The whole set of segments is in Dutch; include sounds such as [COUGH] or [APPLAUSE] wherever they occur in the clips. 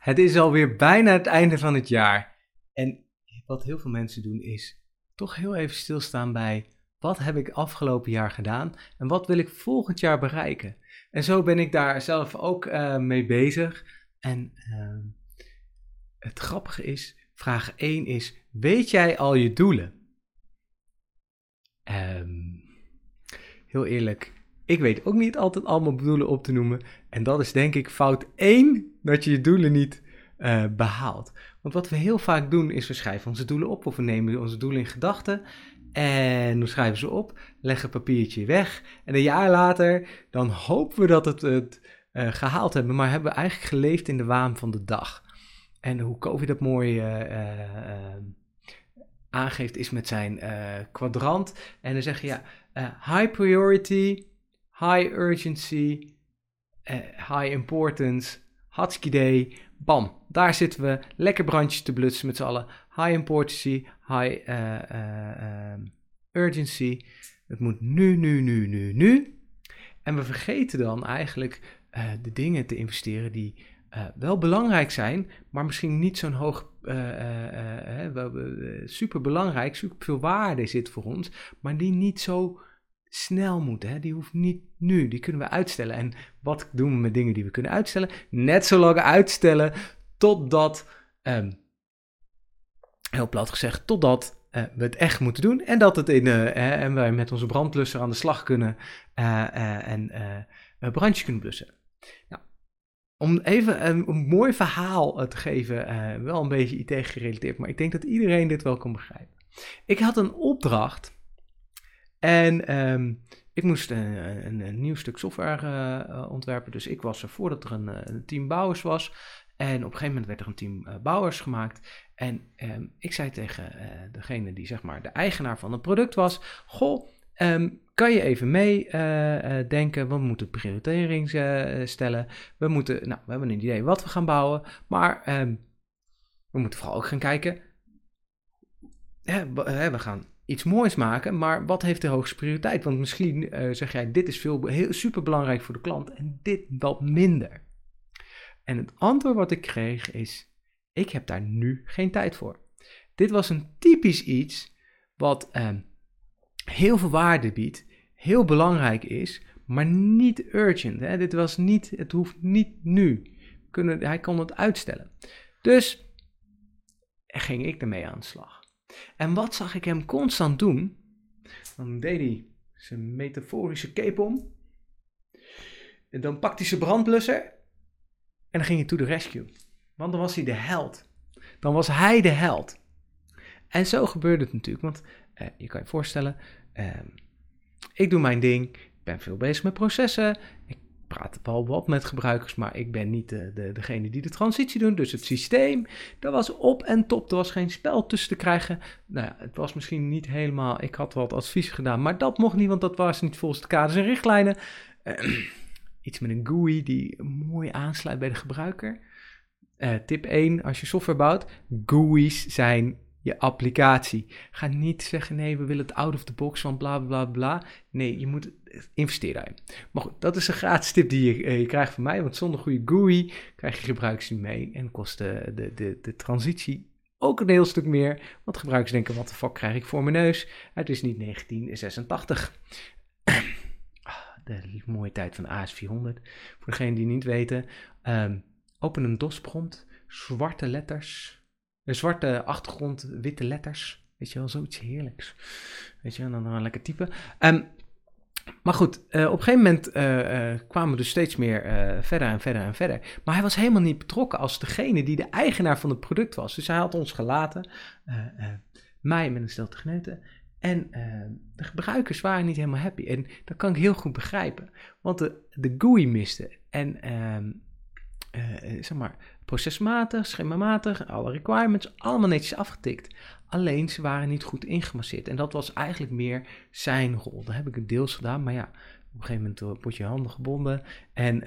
Het is alweer bijna het einde van het jaar. En wat heel veel mensen doen is toch heel even stilstaan bij wat heb ik afgelopen jaar gedaan en wat wil ik volgend jaar bereiken. En zo ben ik daar zelf ook uh, mee bezig. En uh, het grappige is, vraag 1 is, weet jij al je doelen? Um, heel eerlijk, ik weet ook niet altijd allemaal doelen op te noemen. En dat is denk ik fout 1, dat je je doelen niet uh, behaalt. Want wat we heel vaak doen, is we schrijven onze doelen op. Of we nemen onze doelen in gedachten. En we schrijven ze op, leggen een papiertje weg. En een jaar later, dan hopen we dat het, het uh, gehaald hebben. Maar hebben we eigenlijk geleefd in de waan van de dag. En hoe COVID dat mooi uh, aangeeft, is met zijn kwadrant. En dan zeg je ja, high priority, high urgency, high importance, hartstikke day, bam. Daar zitten we, lekker brandjes te blutsen met z'n allen. High importance, high uh, uh, urgency. Het moet nu, nu, nu, nu, nu. En we vergeten dan eigenlijk de dingen te investeren die wel belangrijk zijn, maar misschien niet zo'n hoog, super belangrijk, super veel waarde zit voor ons, maar die niet zo snel moeten. Hè? Die hoeft niet nu, die kunnen we uitstellen. En wat doen we met dingen die we kunnen uitstellen? Net zo lang uitstellen totdat, um, heel plat gezegd, totdat uh, we het echt moeten doen. En dat het in, uh, en wij met onze brandblusser aan de slag kunnen uh, en brandjes kunnen blussen. Nou, om even een, een, mooi verhaal te geven, wel een beetje IT gerelateerd, maar ik denk dat iedereen dit wel kan begrijpen. Ik had een opdracht en um, ik moest een, een, nieuw stuk software uh, ontwerpen. Dus ik was er voordat er een, team bouwers was. En op een gegeven moment werd er een team bouwers gemaakt. En um, ik zei tegen degene die zeg maar de eigenaar van het product was: Goh, um, kan je even meedenken? we moeten prioritering stellen. We moeten, nou, we hebben een idee wat we gaan bouwen. Maar we moeten vooral ook gaan kijken. Hè, we gaan iets moois maken, maar wat heeft de hoogste prioriteit? Want misschien uh, zeg jij, dit is veel, heel, super belangrijk voor de klant en dit wat minder. En het antwoord wat ik kreeg is, ik heb daar nu geen tijd voor. Dit was een typisch iets wat uh, heel veel waarde biedt, heel belangrijk is, maar niet urgent. Hè? Dit was niet, het hoeft niet nu. Kunnen, hij kon het uitstellen. Dus ging ik ermee aan de slag. En wat zag ik hem constant doen? Dan deed hij zijn metaforische cape om. En dan pakte hij zijn brandblusser. En dan ging hij to the rescue. Want dan was hij de held. Dan was hij de held. En zo gebeurde het natuurlijk. Want eh, je kan je voorstellen, eh, ik doe mijn ding. Ik ben veel bezig met processen. Ik praat wel wat met gebruikers, maar ik ben niet de, de, degene die de transitie doet. Dus het systeem, dat was op en top. Er was geen spel tussen te krijgen. Nou ja, het was misschien niet helemaal... Ik had wat advies gedaan, maar dat mocht niet, want dat was niet volgens de kaders en richtlijnen. Uh, [CLEARS THROAT] iets met een GUI die mooi aansluit bij de gebruiker. Uh, tip 1, als je software bouwt, GUI's zijn je applicatie. Ga niet zeggen, nee, we willen het out of the box van bla bla bla. Nee, je moet investeren daarin. Maar goed, dat is een gratis tip die je, uh, je krijgt van mij, want zonder goede GUI krijg je gebruikers niet mee en kost de, de, de, de transitie ook een heel stuk meer. Want gebruikers denken, wat de fuck krijg ik voor mijn neus? Het is niet 1986. de mooie tijd van AS400. Voor degenen die niet weten, um, open een DOS-prompt, zwarte letters een zwarte achtergrond, witte letters. Weet je wel, zoiets heerlijks. Weet je, en dan, dan lekker typen. Um, maar goed, uh, op een gegeven moment uh, uh, kwamen we dus steeds meer verder en verder en verder. Maar hij was helemaal niet betrokken als degene die de eigenaar van het product was. Dus hij had ons gelaten, mij met een stel tegneuten. En de gebruikers waren niet helemaal happy. En dat kan ik heel goed begrijpen. Want de, de GUI miste. En ehm, zeg maar, procesmatig, schemamatig, alle requirements, allemaal netjes afgetikt. Alleen ze waren niet goed ingemasseerd. En dat was eigenlijk meer zijn rol. Dat heb ik deels gedaan, maar ja, op een gegeven moment word je handen gebonden. En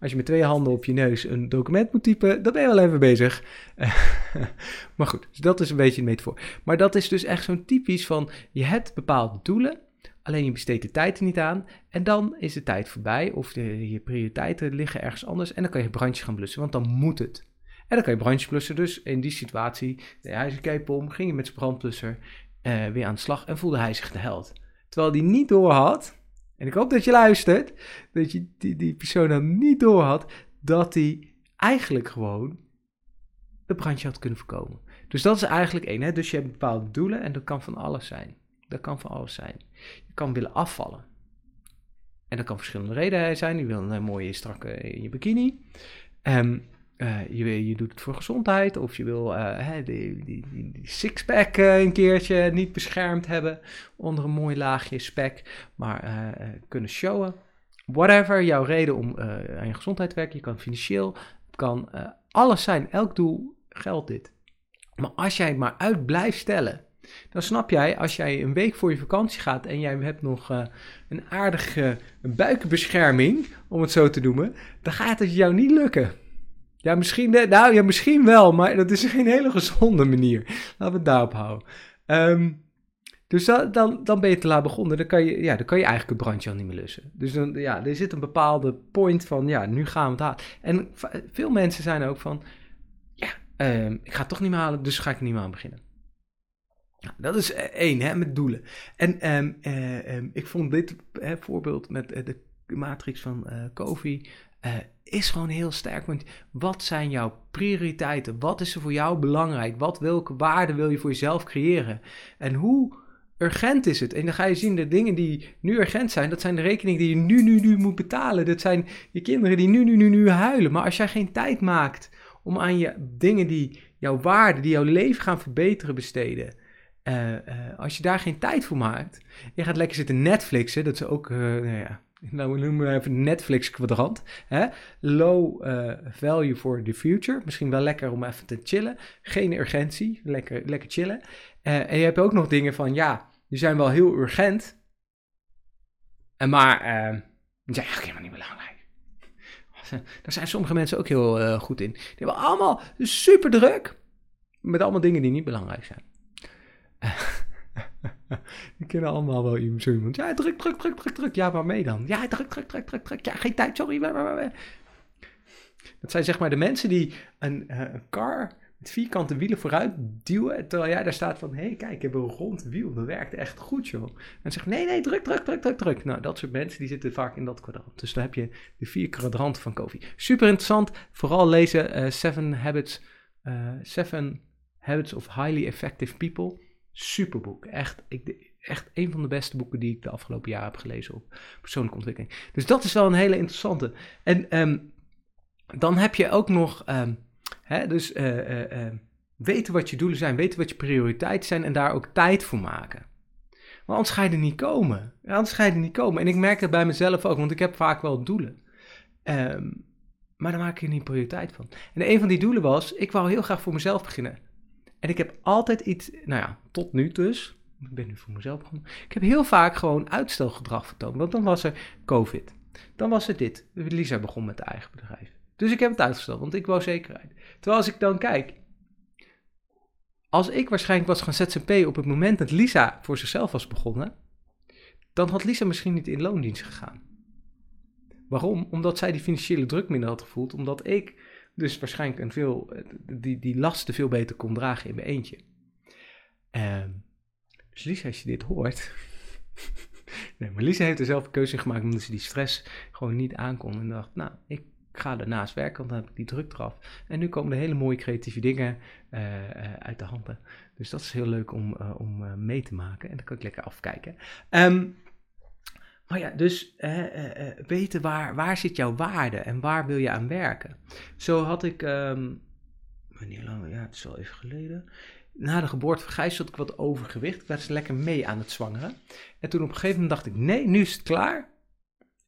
als je met twee handen op je neus een document moet typen, dan ben je wel even bezig. [LAUGHS] maar goed, dus dat is een beetje een metafoor. Maar dat is dus echt zo'n typisch van, je hebt bepaalde doelen. Alleen je besteedt de tijd er niet aan. En dan is de tijd voorbij. Of de, je prioriteiten liggen ergens anders. En dan kan je brandje gaan blussen. Want dan moet het. En dan kan je brandje blussen. Dus in die situatie deed hij zijn cape om, ging hij met zijn brandblusser eh, weer aan de slag en voelde hij zich de held. Terwijl hij niet door had, en ik hoop dat je luistert, dat je die, die persoon dan niet door had, dat hij eigenlijk gewoon het brandje had kunnen voorkomen. Dus dat is eigenlijk één. Hè? Dus je hebt bepaalde doelen en dat kan van alles zijn. Dat kan van alles zijn. Je kan willen afvallen. En dat kan verschillende redenen zijn. Je wil een mooie strakke in je bikini. Um, je, je doet het voor gezondheid. Of je wil uh, die, die, die, sixpack een keertje niet beschermd hebben. Onder een mooi laagje spek. Maar kunnen showen. Whatever jouw reden om aan je gezondheid te werken. Je kan financieel. Het kan alles zijn. Elk doel geldt dit. Maar als jij maar uit blijft stellen, dan snap jij, als jij een week voor je vakantie gaat en jij hebt nog uh, een aardige buikenbescherming, om het zo te noemen, dan gaat het jou niet lukken. Ja, misschien, nou, ja, misschien wel, maar dat is [LAUGHS] geen hele gezonde manier. Laten we het daarop houden. Um, dus dan, dan, ben je te laat begonnen. Dan kan je, ja, dan kan je eigenlijk het brandje al niet meer lussen. Dus dan, ja, er zit een bepaalde point van, ja, nu gaan we het halen. En veel mensen zijn ook van, Um, ik ga het toch niet meer halen, dus ga ik er niet meer aan beginnen. Dat is eh, één, hè, met doelen. En um, uh, um, ik vond dit voorbeeld met uh, de matrix van Kofi is gewoon heel sterk. Want wat zijn jouw prioriteiten? Wat is er voor jou belangrijk? Wat, welke waarde wil je voor jezelf creëren? En hoe urgent is het? En dan ga je zien, de dingen die nu urgent zijn, dat zijn de rekeningen die je nu, nu, nu moet betalen. Dat zijn je kinderen die nu, nu, nu, nu huilen. Maar als jij geen tijd maakt om aan je dingen die jouw waarde, die jouw leven gaan verbeteren, besteden. Uh, uh, als je daar geen tijd voor maakt, je gaat lekker zitten Netflixen, dat is ook, uh, nou ja, nou noemen we even Netflix kwadrant. Hè? Low value for the future, misschien wel lekker om even te chillen, geen urgentie, lekker, lekker chillen. en je hebt ook nog dingen van, ja, die zijn wel heel urgent, maar die zijn eigenlijk helemaal niet belangrijk. Daar zijn sommige mensen ook heel goed in. Die hebben allemaal super druk met allemaal dingen die niet belangrijk zijn. [LAUGHS] die kennen allemaal wel iemand. Ja, druk, druk, druk, druk, druk. Ja, waarmee dan? Ja, druk, druk, druk, druk, druk. Ja, geen tijd, sorry. Dat zijn zeg maar de mensen die een, car met vierkante wielen vooruit duwen. Terwijl jij daar staat van, hé hey, kijk, ik heb een rond wiel. Dat werkt echt goed, joh. En zegt, nee, nee, druk, druk, druk, druk, druk. Nou, dat soort mensen, die zitten vaak in dat kwadrant. Dus dan heb je de vier kwadranten van Kofi. Super interessant. Vooral lezen uh, Seven Habits, uh, Seven Habits of Highly Effective People. Super boek. Echt, ik, echt een van de beste boeken die ik de afgelopen jaren heb gelezen op persoonlijke ontwikkeling. Dus dat is wel een hele interessante. En um, dan heb je ook nog... Um, Hè? Dus uh, weten wat je doelen zijn, weten wat je prioriteiten zijn en daar ook tijd voor maken. Maar anders ga je er niet komen. Anders ga je er niet komen. En ik merk dat bij mezelf ook, want ik heb vaak wel doelen. Maar daar maak je niet prioriteit van. En een van die doelen was, ik wou heel graag voor mezelf beginnen. En ik heb altijd iets, nou ja, tot nu dus, ik ben nu voor mezelf begonnen. Ik heb heel vaak gewoon uitstelgedrag vertoond. Want dan was er COVID. Dan was er dit. Lisa begon met haar eigen bedrijf. Dus ik heb het uitgesteld, want ik wou zekerheid. Terwijl als ik dan kijk, als ik waarschijnlijk was gaan ZZP op het moment dat Lisa voor zichzelf was begonnen, dan had Lisa misschien niet in loondienst gegaan. Waarom? Omdat zij die financiële druk minder had gevoeld, omdat ik dus waarschijnlijk een veel, die, die lasten veel beter kon dragen in mijn eentje. Uh, dus Lisa, als je dit hoort. [LAUGHS] nee, maar Lisa heeft er zelf een keuze gemaakt omdat ze die stress gewoon niet aankon. En dacht, nou, ik ga ernaast werken, want dan heb ik die druk eraf. En nu komen er hele mooie creatieve dingen uh, uit de handen. Dus dat is heel leuk om, uh, om mee te maken. En dan kan ik lekker afkijken. Um, maar ja, dus weten waar, waar zit jouw waarde en waar wil je aan werken. Zo had ik, um, wanneer lang, ja, het is al even geleden. Na de geboorte van Gijs had ik wat overgewicht. Ik werd lekker mee aan het zwangeren. En toen op een gegeven moment dacht ik, nee, nu is het klaar.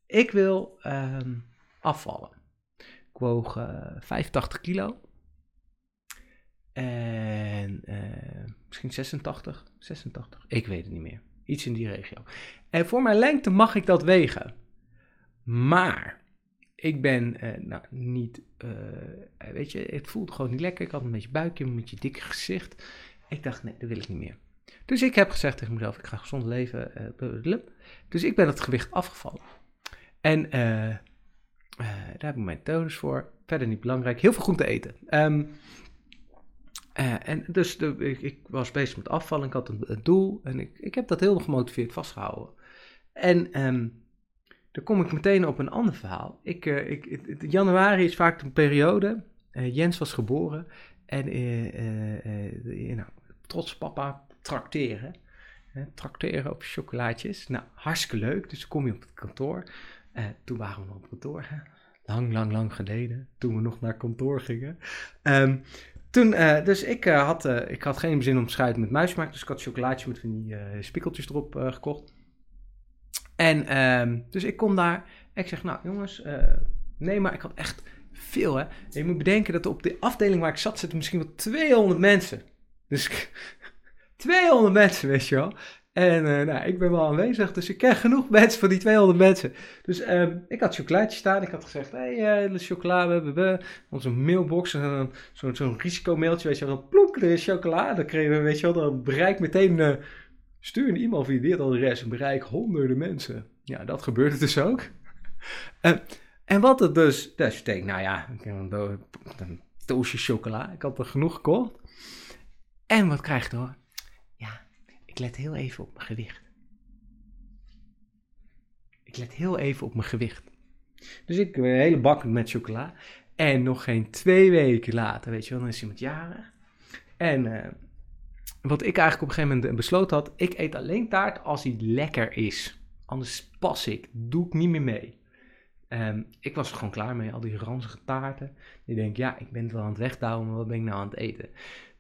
Ik wil um, afvallen. Ik woog uh, eh, 85 kilo. En misschien 86, 86. Ik weet het niet meer. Iets in die regio. En voor mijn lengte mag ik dat wegen. Maar ik ben uh, nou, niet, weet je, het voelt gewoon niet lekker. Ik had een beetje buikje, een beetje dikke gezicht. Ik dacht, nee, dat wil ik niet meer. Dus ik heb gezegd tegen mezelf, ik ga gezond leven. dus ik ben het gewicht afgevallen. En daar heb ik mijn methodes voor. verder niet belangrijk. Heel veel groente eten. Ehm, eh, en dus de, ik, was bezig met afvallen, ik had een, doel en ik, ik heb dat heel gemotiveerd vastgehouden. En um, dan kom ik meteen op een ander verhaal. Ik, uh, ik, januari is vaak een periode, uh, Jens was geboren en nou, trots papa trakteren. trakteren op chocolaatjes. Nou, hartstikke leuk. Dus kom je op het kantoor. toen waren we nog op kantoor. Hè? Lang, lang, lang geleden. Toen we nog naar kantoor gingen. Um, toen, uh, dus ik, uh, had, uh, ik had geen zin om schuit met muis te maken. Dus ik had chocolaatje met van die spiekeltjes erop gekocht. En um, dus ik kom daar. Ik zeg, nou jongens, nee, maar ik had echt veel hè. Je moet bedenken dat op de afdeling waar ik zat zitten misschien wel 200 mensen. Dus 200 [LAUGHS] mensen, weet je wel. En uh, nou, ik ben wel aanwezig, dus ik ken genoeg [LAUGHS] mensen van die 200 mensen. Dus uh, ik had chocolaatje staan. Ik had gezegd, hé, hey, uh, de chocola, we onze mailbox. Zo'n zo, risicomailtje, weet je wel. Ploek, is chocola. Dan kregen we, weet je wel, dan bereik meteen... Uh, stuur een e-mail via dit adres en bereik honderden mensen. Ja, dat gebeurde dus ook. [LAUGHS] en wat het dus... Dus ik denk, nou ja, een doosje chocola. Ik had er genoeg gekocht. En wat krijg je dan? Ik let heel even op mijn gewicht. Ik let heel even op mijn gewicht. Dus ik een hele bak met chocola. En nog geen twee weken later, weet je wel, dan is iemand jarig. En uh, wat ik eigenlijk op een gegeven moment besloten had, ik eet alleen taart als hij lekker is. Anders pas ik, doe ik niet meer mee. Um, ik was er gewoon klaar mee, al die ranzige taarten. Ik denk, ja, ik ben het wel aan het wegdouwen, maar wat ben ik nou aan het eten?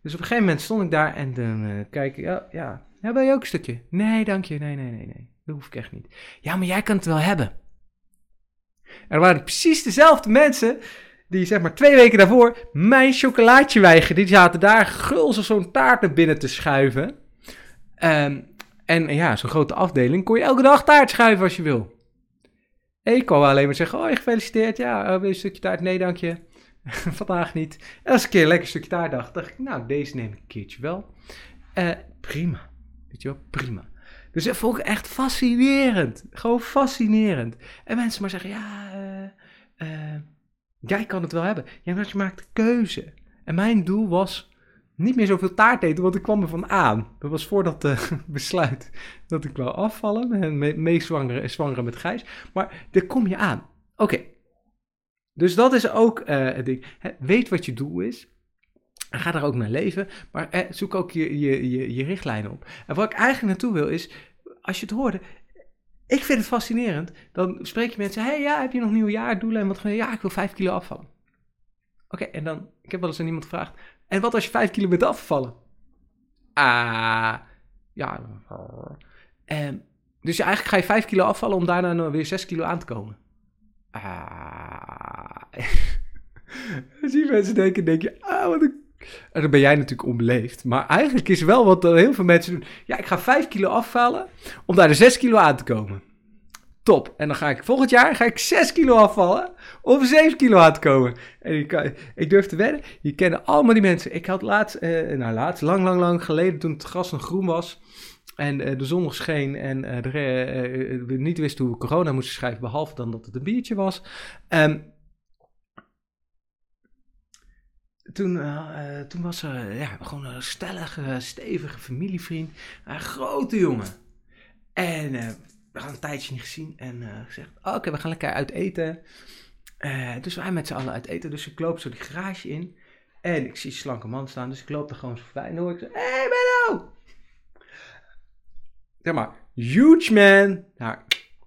Dus op een gegeven moment stond ik daar en dan uh, kijk ik, ja, ja, ja, wil je ook een stukje? Nee, dank je. Nee, nee, nee, nee. Dat hoef ik echt niet. Ja, maar jij kan het wel hebben. Er waren precies dezelfde mensen die zeg maar twee weken daarvoor mijn chocolaatje weigerden. Die zaten daar gulzig zo'n taart naar binnen te schuiven. Um, en ja, zo'n grote afdeling kon je elke dag taart schuiven als je wil. ik kon alleen maar zeggen, oh, gefeliciteerd. Ja, oh, wil je een stukje taart? Nee, dank je. [LAUGHS] Vandaag niet. En als ik een keer een lekker stukje taart dacht, dacht ik, nou, deze neem ik een keertje wel. Uh, prima. Weet je wel, prima. Dus dat vond ik echt fascinerend. Gewoon fascinerend. En mensen maar zeggen, ja, uh, uh, jij kan het wel hebben. Ja, je maakt een keuze. En mijn doel was niet meer zoveel taart eten, want ik kwam er van aan. Dat was voor dat uh, [LAUGHS] besluit dat ik wou afvallen en meezwangeren zwangeren met Gijs. Maar daar kom je aan. Oké. Dus dat is ook het ding. Weet wat je doel is. En ga daar ook naar leven, maar eh, zoek ook je, je, je, je richtlijnen op. En wat ik eigenlijk naartoe wil is, als je het hoorde, ik vind het fascinerend. Dan spreek je mensen, hey, ja, heb je nog nieuwjaardoelen? En wat van, ja, ik wil 5 kilo afvallen. Oké, en dan, ik heb wel eens aan iemand gevraagd, en wat als je 5 kilo bent afgevallen? Ah, ja. En, dus eigenlijk ga je 5 kilo afvallen om daarna weer 6 kilo aan te komen. Ah. [LAUGHS] Als die mensen denken, denk je, ah, wat een en dan ben jij natuurlijk onbeleefd. Maar eigenlijk is wel wat heel veel mensen doen. Ja, ik ga 5 kilo afvallen om daar de 6 kilo aan te komen. Top. En dan ga ik volgend jaar ga ik 6 kilo afvallen om 7 kilo aan te komen. En ik, ik durf te wedden, je kent allemaal die mensen. Ik had laatst, eh, nou laatst, lang, lang, lang geleden toen het gras nog groen was. En uh, de zon nog scheen en uh, de, we niet wisten hoe we corona moesten schrijven, behalve dan dat het een biertje was. Um, toen, toen was er ja, gewoon een stellige, stevige familievriend. Een grote jongen. En uh, we hadden een tijdje niet gezien. En uh, gezegd, oké, we gaan lekker uit eten. dus wij met z'n allen uit eten. Dus ik loop zo die garage in. En ik zie een slanke man staan. Dus ik loop er gewoon zo. En dan hoor ik Benno! Zeg maar, huge man. Nou,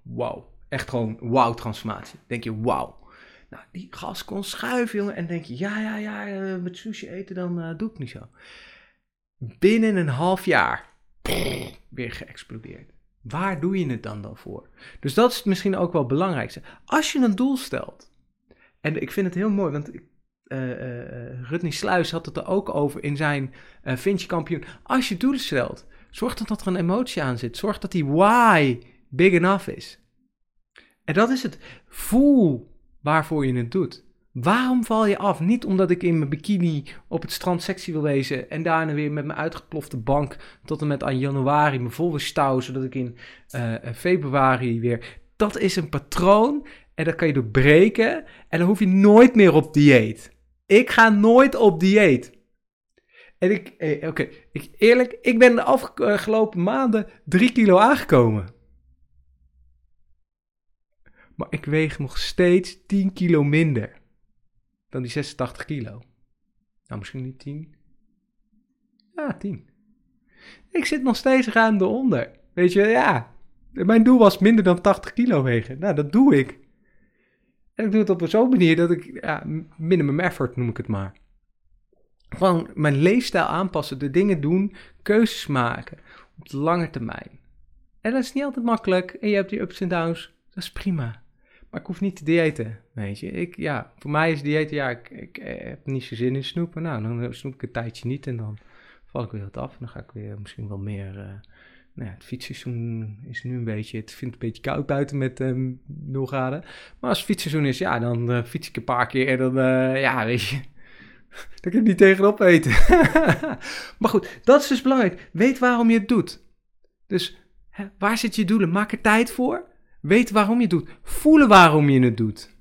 wow. Echt gewoon wow transformatie. Denk je, wow. Nou, die gas kon schuiven, jongen. En denk je, ja, ja, ja, eh, met sushi eten, dan uh, doe ik niet zo. Binnen een half jaar, weer geëxplodeerd. Waar doe je het dan dan voor? Dus dat is misschien ook wel het belangrijkste. Als je een doel stelt, en ik vind het heel mooi, want uh, Rutney Sluis had het er ook over in zijn uh, Vinci kampioen. Als je doelen stelt, zorg dan dat er een emotie aan zit. Zorg dat die why big enough is. En dat is het. Voel waarvoor je het doet. Waarom val je af? Niet omdat ik in mijn bikini op het strand sexy wil wezen en daarna weer met mijn uitgeplofte bank tot en met aan januari me vol weer stouw, zodat ik in uh, februari weer. Dat is een patroon En dat kan je doorbreken. En dan hoef je nooit meer op dieet. Ik ga nooit op dieet. En ik, eh, oké, ik, eerlijk, ik ben de afgelopen maanden drie kilo aangekomen. Maar ik weeg nog steeds 10 kilo minder dan die 86 kilo. Nou, misschien niet 10. Ja, 10. Ik zit nog steeds ruim eronder. Weet je, ja. Mijn doel was minder dan 80 kilo wegen. Nou, dat doe ik. En ik doe het op zo'n manier dat ik, ja, minimum effort noem ik het maar. Gewoon mijn leefstijl aanpassen, de dingen doen, keuzes maken op de lange termijn. En dat is niet altijd makkelijk en je hebt die ups en downs, dat is prima. Maar ik hoef niet te diëten, weet je. Ik, ja, voor mij is diëten, ja, ik, ik, heb niet zo zin in snoepen. Nou, dan snoep ik een tijdje niet en dan val ik weer wat af. En dan ga ik weer misschien wel meer... Uh, nou ja, het fietsseizoen is nu een beetje... Het vindt een beetje koud buiten met um, 0 graden. Maar als het fietsseizoen is, ja, dan fiets ik een paar keer en dan... Ja, weet je... [LAUGHS] Kan ik niet tegenop eten. [LAUGHS] maar goed, dat is dus belangrijk. Weet waarom je het doet. Dus hè, waar zit je doelen? Maak er tijd voor. Weet waarom je het doet. Voelen waarom je het doet.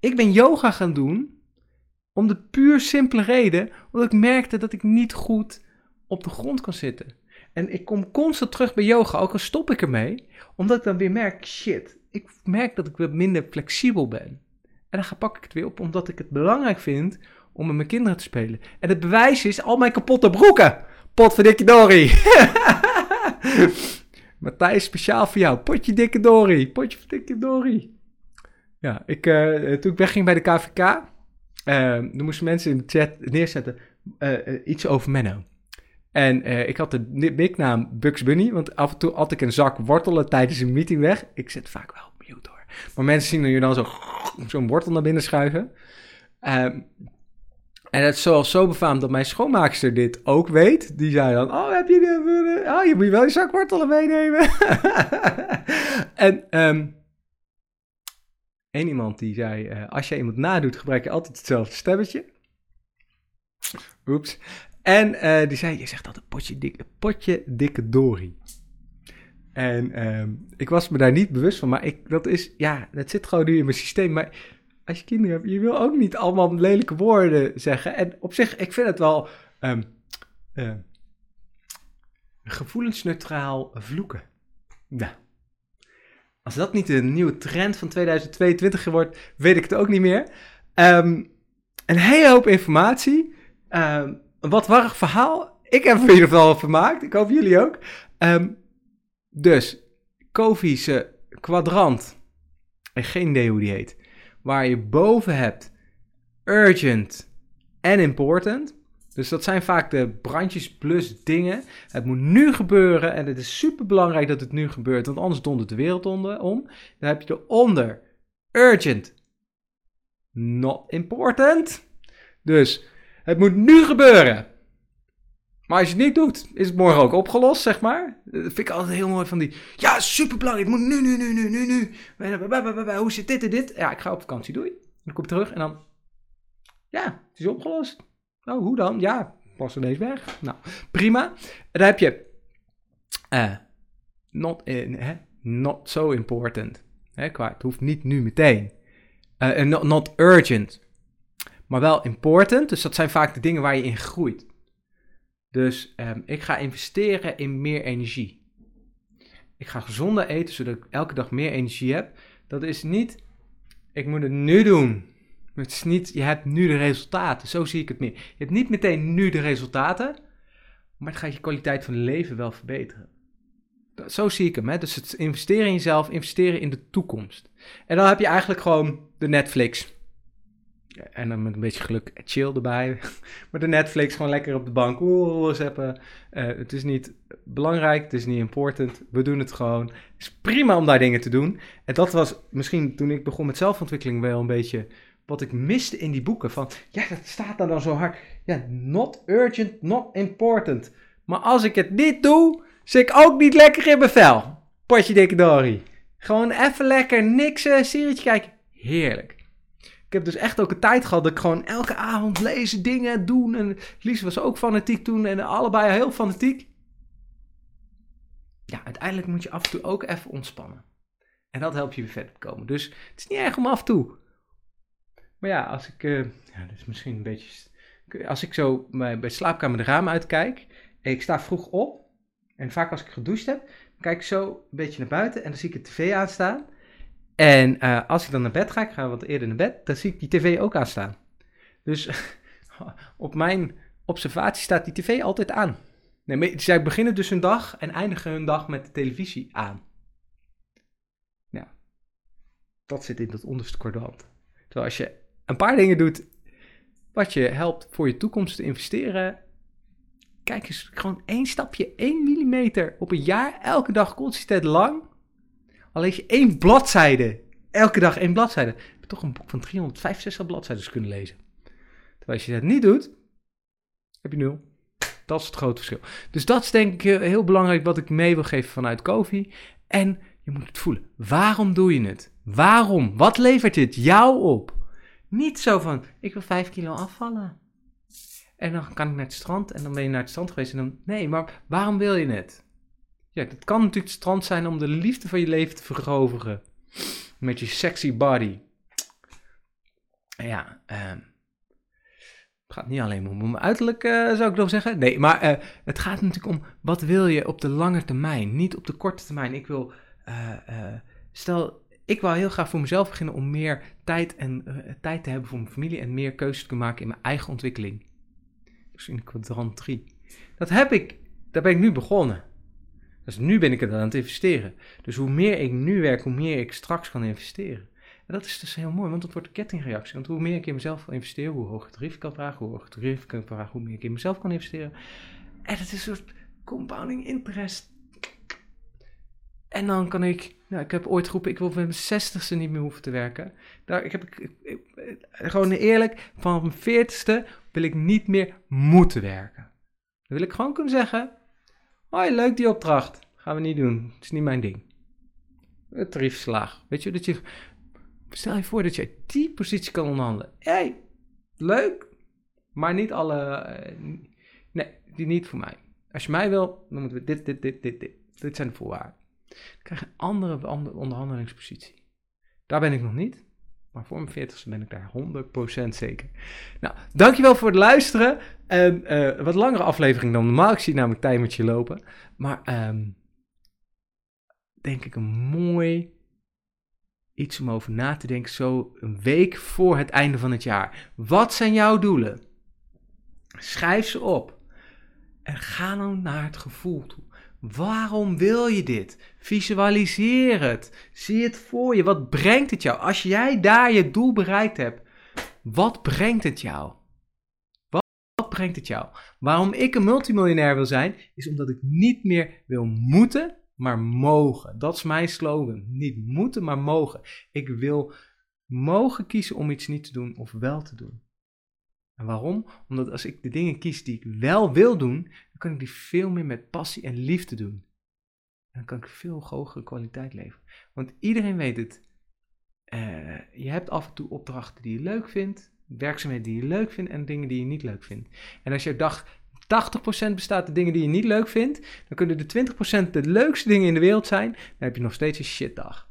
Ik ben yoga gaan doen om de puur simpele reden, omdat ik merkte dat ik niet goed op de grond kan zitten. En ik kom constant terug bij yoga, ook al stop ik ermee, omdat ik dan weer merk, shit, ik merk dat ik weer minder flexibel ben. En dan pak ik het weer op, omdat ik het belangrijk vind om met mijn kinderen te spelen. En het bewijs is al mijn kapotte broeken. Pot van dikke Dory. [LAUGHS] Matthijs, speciaal voor jou. Potje dikke Dory. Potje dikke Dory. Ja, ik, uh, toen ik wegging bij de KVK, uh, eh, moesten mensen in de chat neerzetten uh, iets over Menno. En ik had de nicknaam Bugs Bunny, want af en toe had ik een zak wortelen tijdens een meeting weg. Ik zet vaak wel mute hoor. Maar mensen zien je dan zo [LAUGHS] zo'n wortel naar binnen schuiven. Ehm, en het is zo befaamd dat mijn schoonmaakster dit ook weet. Die zei dan, oh, heb je de, oh, je moet wel je zak wortelen meenemen. [LAUGHS] en um, één iemand die zei, uh, als je iemand nadoet, gebruik je altijd hetzelfde stemmetje. Oeps. En uh, die zei, je zegt altijd potje dikke, potje dikke Dory. En um, ik was me daar niet bewust van, maar ik, dat is, ja, dat zit gewoon nu in mijn systeem. Maar als je kinderen hebt, je wil ook niet allemaal lelijke woorden zeggen. En op zich, ik vind het wel um, uh, gevoelensneutraal vloeken. Nou, als dat niet de nieuwe trend van 2022 wordt, weet ik het ook niet meer. Um, een hele hoop informatie. Een wat warrig verhaal. Ik heb er in ieder geval vermaakt. Ik hoop jullie ook. Dus, Kofi's kwadrant. En geen idee hoe die heet waar je boven hebt urgent en important. Dus dat zijn vaak de brandjes plus dingen. Het moet nu gebeuren en het is super belangrijk dat het nu gebeurt, want anders dondert de wereld onder, om. Dan heb je eronder urgent, not important. Dus het moet nu gebeuren. Maar als je het niet doet, is het morgen ook opgelost, zeg maar. Dat vind ik altijd heel mooi van die. Ja, super belangrijk. Het moet nu, nu, nu, nu, nu, nu. Hoe zit dit en dit? Ja, ik ga op vakantie, doei. Dan kom ik terug en dan. Ja, het is opgelost. Nou, hoe dan? Ja, pas ineens weg. Nou, prima. Dan heb je. Uh, not, in, not so important. Hè, qua, het hoeft niet nu meteen. Uh, not urgent. Maar wel important. Dus dat zijn vaak de dingen waar je in groeit. Dus um, ik ga investeren in meer energie. Ik ga gezonder eten, zodat ik elke dag meer energie heb. Dat is niet, ik moet het nu doen. Het is niet, je hebt nu de resultaten. Zo zie ik het meer. Je hebt niet meteen nu de resultaten, maar het gaat je kwaliteit van leven wel verbeteren. Zo zie ik hem. Hè? Dus het investeren in jezelf, investeren in de toekomst. En dan heb je eigenlijk gewoon de Netflix. En dan met een beetje geluk chill erbij. [LAUGHS] maar de Netflix gewoon lekker op de bank. Oeh, zappen. Uh, het is niet belangrijk, het is niet important. We doen het gewoon. Het is prima om daar dingen te doen. En dat was misschien toen ik begon met zelfontwikkeling wel een beetje wat ik miste in die boeken. Van ja, dat staat daar dan zo hard. Ja, not urgent, not important. Maar als ik het niet doe, zit ik ook niet lekker in mijn vel. Potje dikke Dory. Gewoon even lekker niks, serietje kijken. Heerlijk. Ik heb dus echt ook een tijd gehad dat ik gewoon elke avond lezen, dingen doen. En Lies was ook fanatiek toen en allebei heel fanatiek. Ja, uiteindelijk moet je af en toe ook even ontspannen. En dat helpt je weer verder komen. Dus het is niet erg om af en toe. Maar ja, als ik, uh, ja, dat is misschien een beetje, als ik zo bij, bij slaapkamer de ramen uitkijk, en ik sta vroeg op, en vaak als ik gedoucht heb, kijk ik zo een beetje naar buiten en dan zie ik de tv aanstaan. En uh, als ik dan naar bed ga, ik ga wat eerder naar bed, dan zie ik die tv ook aanstaan. Dus [LAUGHS] op mijn observatie staat die tv altijd aan. Nee, beginnen dus hun dag en eindigen hun dag met de televisie aan. Ja, dat zit in dat onderste kwadrant. Terwijl als je een paar dingen doet wat je helpt voor je toekomst te investeren. Kijk eens, gewoon één stapje, één millimeter op een jaar, elke dag consistent lang. Al lees je één bladzijde, elke dag één bladzijde. Heb je toch een boek van 365 bladzijden kunnen lezen. Terwijl als je dat niet doet, heb je nul. Dat is het grote verschil. Dus dat is denk ik heel belangrijk wat ik mee wil geven vanuit Kofi. En je moet het voelen. Waarom doe je het? Waarom? Wat levert dit jou op? Niet zo van, ik wil 5 kilo afvallen. En dan kan ik naar het strand en dan ben je naar het strand geweest en dan, nee, maar waarom wil je het? Ja, het kan natuurlijk strand zijn om de liefde van je leven te vergrovigen. Met je sexy body. Ja, um, het gaat niet alleen om mijn uiterlijk, uh, zou ik nog zeggen. Nee, maar uh, het gaat natuurlijk om wat wil je op de lange termijn, niet op de korte termijn. Ik wil, uh, stel, ik wil heel graag voor mezelf beginnen om meer tijd, en, tijd te hebben voor mijn familie en meer keuzes te kunnen maken in mijn eigen ontwikkeling. Dus in kwadrant 3. Dat heb ik, daar ben ik nu begonnen. Dus nu ben ik er aan het investeren. Dus hoe meer ik nu werk, hoe meer ik straks kan investeren. En dat is dus heel mooi, want het wordt een kettingreactie. Want hoe meer ik in mezelf wil investeren, hoe hoger het tarief kan vragen, hoe hoger het tarief kan vragen, hoe meer ik in mezelf kan investeren. En het is een soort compounding interest. En dan kan ik, nou, ik heb ooit geroepen, ik wil voor mijn zestigste niet meer hoeven te werken. Daar ik heb ik, gewoon eerlijk, vanaf mijn veertigste wil ik niet meer moeten werken. Dan wil ik gewoon kunnen zeggen, hoi, leuk die opdracht, gaan we niet doen, het is niet mijn ding. Het tarief slaag. Weet je, dat je Stel je voor dat je die positie kan onderhandelen. Hé, hey, leuk, maar niet alle. Eh, nee, die niet voor mij. Als je mij wil, dan moeten we dit, dit, dit, dit, dit. Dit zijn de voorwaarden. Dan krijg je een andere onderhandelingspositie. Daar ben ik nog niet. Maar voor mijn 40ste ben ik daar 100% zeker. Nou, dankjewel voor het luisteren. En, uh, wat langere aflevering dan normaal. Ik zie namelijk timertje lopen. Maar um, denk ik een mooi iets om over na te denken, zo een week voor het einde van het jaar. Wat zijn jouw doelen? Schrijf ze op. En ga dan naar het gevoel toe. Waarom wil je dit? Visualiseer het. Zie het voor je. Wat brengt het jou? Als jij daar je doel bereikt hebt, wat brengt het jou? Wat, brengt het jou? Waarom ik een multimiljonair wil zijn, is omdat ik niet meer wil moeten, maar mogen. Dat is mijn slogan. Niet moeten, maar mogen. Ik wil mogen kiezen om iets niet te doen of wel te doen. En waarom? Omdat als ik de dingen kies die ik wel wil doen, dan kan ik die veel meer met passie en liefde doen. En dan kan ik veel hogere kwaliteit leveren. Want iedereen weet het. Uh, je hebt af en toe opdrachten die je leuk vindt, werkzaamheden die je leuk vindt en dingen die je niet leuk vindt. En als je dacht, 80% bestaat uit dingen die je niet leuk vindt, dan kunnen de 20% de leukste dingen in de wereld zijn, dan heb je nog steeds een shitdag.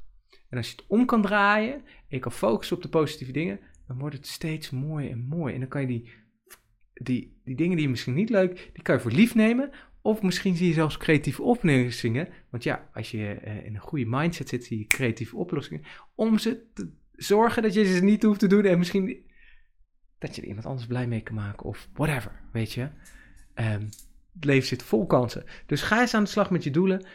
En als je het om kan draaien en je kan focussen op de positieve dingen, dan wordt het steeds mooier en mooi. En dan kan je die, die, die dingen die je misschien niet leuk, die kan je voor lief nemen. Of misschien zie je zelfs creatieve oplossingen. Want ja, als je uh, in een goede mindset zit, zie je creatieve oplossingen. Om ze te zorgen dat je ze niet hoeft te doen. En misschien dat je er iemand anders blij mee kan maken. Of whatever, weet je. Um, het leven zit vol kansen. Dus ga eens aan de slag met je doelen.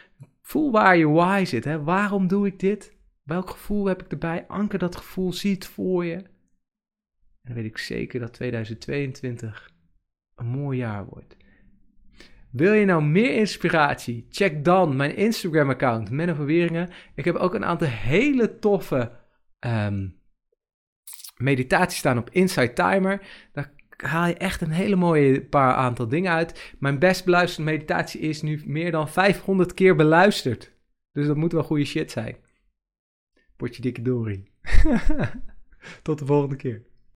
Voel waar je why zit. Hè? Waarom doe ik dit? Welk gevoel heb ik erbij? Anker dat gevoel, zie het voor je. Dan weet ik zeker dat 2022 een mooi jaar wordt. Wil je nou meer inspiratie? Check dan mijn Instagram-account, Menno van Weringen. Ik heb ook een aantal hele toffe um, meditaties staan op Insight Timer. Daar haal je echt een hele mooie paar aantal dingen uit. Mijn best beluisterde meditatie is nu meer dan 500 keer beluisterd. Dus dat moet wel goede shit zijn. Potje dikke dorie. [LAUGHS] Tot de volgende keer.